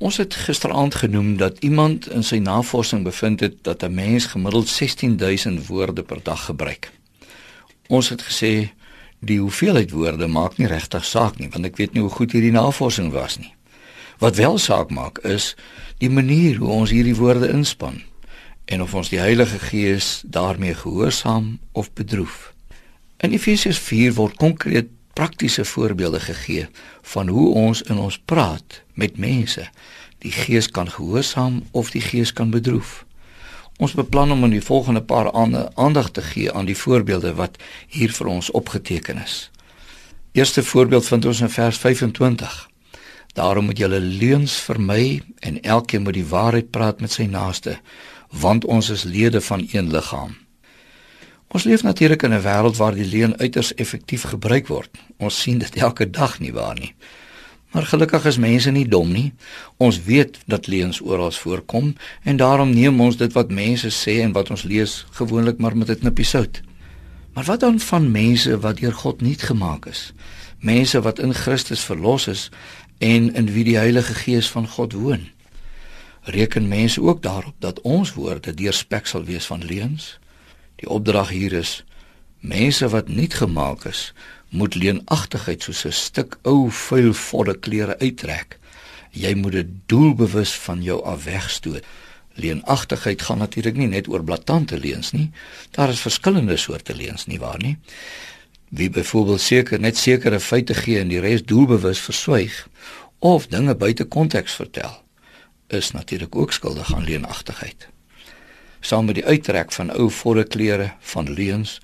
Ons het gisteraand genoem dat iemand in sy navorsing bevind het dat 'n mens gemiddeld 16000 woorde per dag gebruik. Ons het gesê die hoeveelheid woorde maak nie regtig saak nie, want ek weet nie hoe goed hierdie navorsing was nie. Wat wel saak maak is die manier hoe ons hierdie woorde inspann en of ons die Heilige Gees daarmee gehoorsaam of bedroef. In Efesiërs 4 word konkreet praktiese voorbeelde gegee van hoe ons in ons praat met mense die gees kan gehoorsaam of die gees kan bedroef. Ons beplan om in die volgende paar aande aandag te gee aan die voorbeelde wat hier vir ons opgeteken is. Eerste voorbeeld vind ons in vers 25. Daarom moet julle leuns vermy en elkeen moet die waarheid praat met sy naaste, want ons is lede van een liggaam. Ons leef natuurlik in 'n wêreld waar die leuen uiters effektief gebruik word. Ons sien dit elke dag nie waar nie. Maar gelukkig is mense nie dom nie. Ons weet dat leuns oral voorkom en daarom neem ons dit wat mense sê en wat ons lees gewoonlik maar met 'n knippie sout. Maar wat dan van mense wat deur God nuut gemaak is? Mense wat in Christus verlos is en in wie die Heilige Gees van God woon. Reken mense ook daarop dat ons woorde deurspek sal wees van leuns? Die opdrag hier is mense wat nuut gemaak is, moet leenagtigheid soos 'n stuk ou vuil vodde klere uittrek. Jy moet dit doelbewus van jou af wegstoot. Leenagtigheid gaan natuurlik nie net oor blaatante leuns nie. Daar is verskillende soorte leuns nie waar nie. Wie byvoorbeeld seker net sekere feite gee en die res doelbewus verswyg of dinge buite konteks vertel, is natuurlik ook skuldig aan leenagtigheid saam met die uittrek van ou volle klere van leuns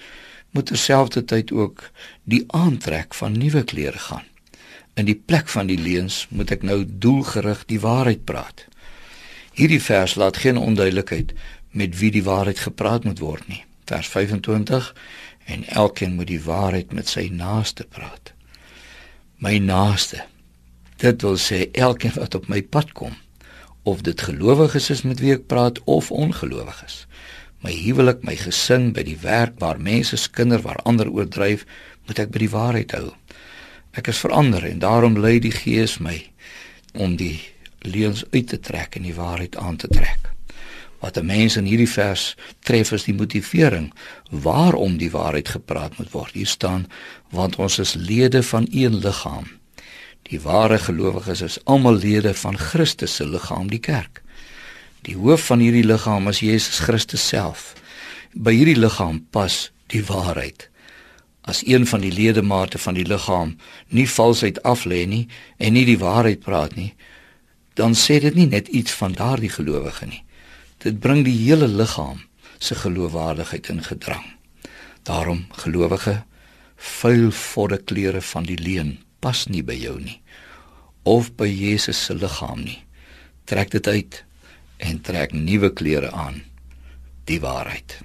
moet terselfdertyd ook die aantrek van nuwe klere gaan. In die plek van die leuns moet ek nou doelgerig die waarheid praat. Hierdie vers laat geen onduidelikheid met wie die waarheid gepraat moet word nie. Vers 25 en elkeen moet die waarheid met sy naaste praat. My naaste. Dit wil sê elkeen wat op my pad kom of dit gelowiges is met wie ek praat of ongelowiges. My huwelik, my gesin, by die werk waar mense skinder waar ander oordryf, moet ek by die waarheid hou. Ek is verander en daarom lei die Gees my om die leuns uit te trek en die waarheid aan te trek. Wat 'n mens in hierdie vers tref is die motivering waarom die waarheid gepraat moet word. Hier staan want ons is lede van een liggaam. Die ware gelowiges is almal lede van Christus se liggaam, die kerk. Die hoof van hierdie liggaam is Jesus Christus self. By hierdie liggaam pas die waarheid. As een van die ledemate van die liggaam nie valsheid aflê nie en nie die waarheid praat nie, dan sê dit nie net iets van daardie gelowige nie. Dit bring die hele liggaam se geloofwaardigheid in gedrang. Daarom gelowige vuil vodde klere van die leuen pas nie by jou nie of by Jesus se liggaam nie. Trek dit uit en trek nuwe klere aan. Die waarheid.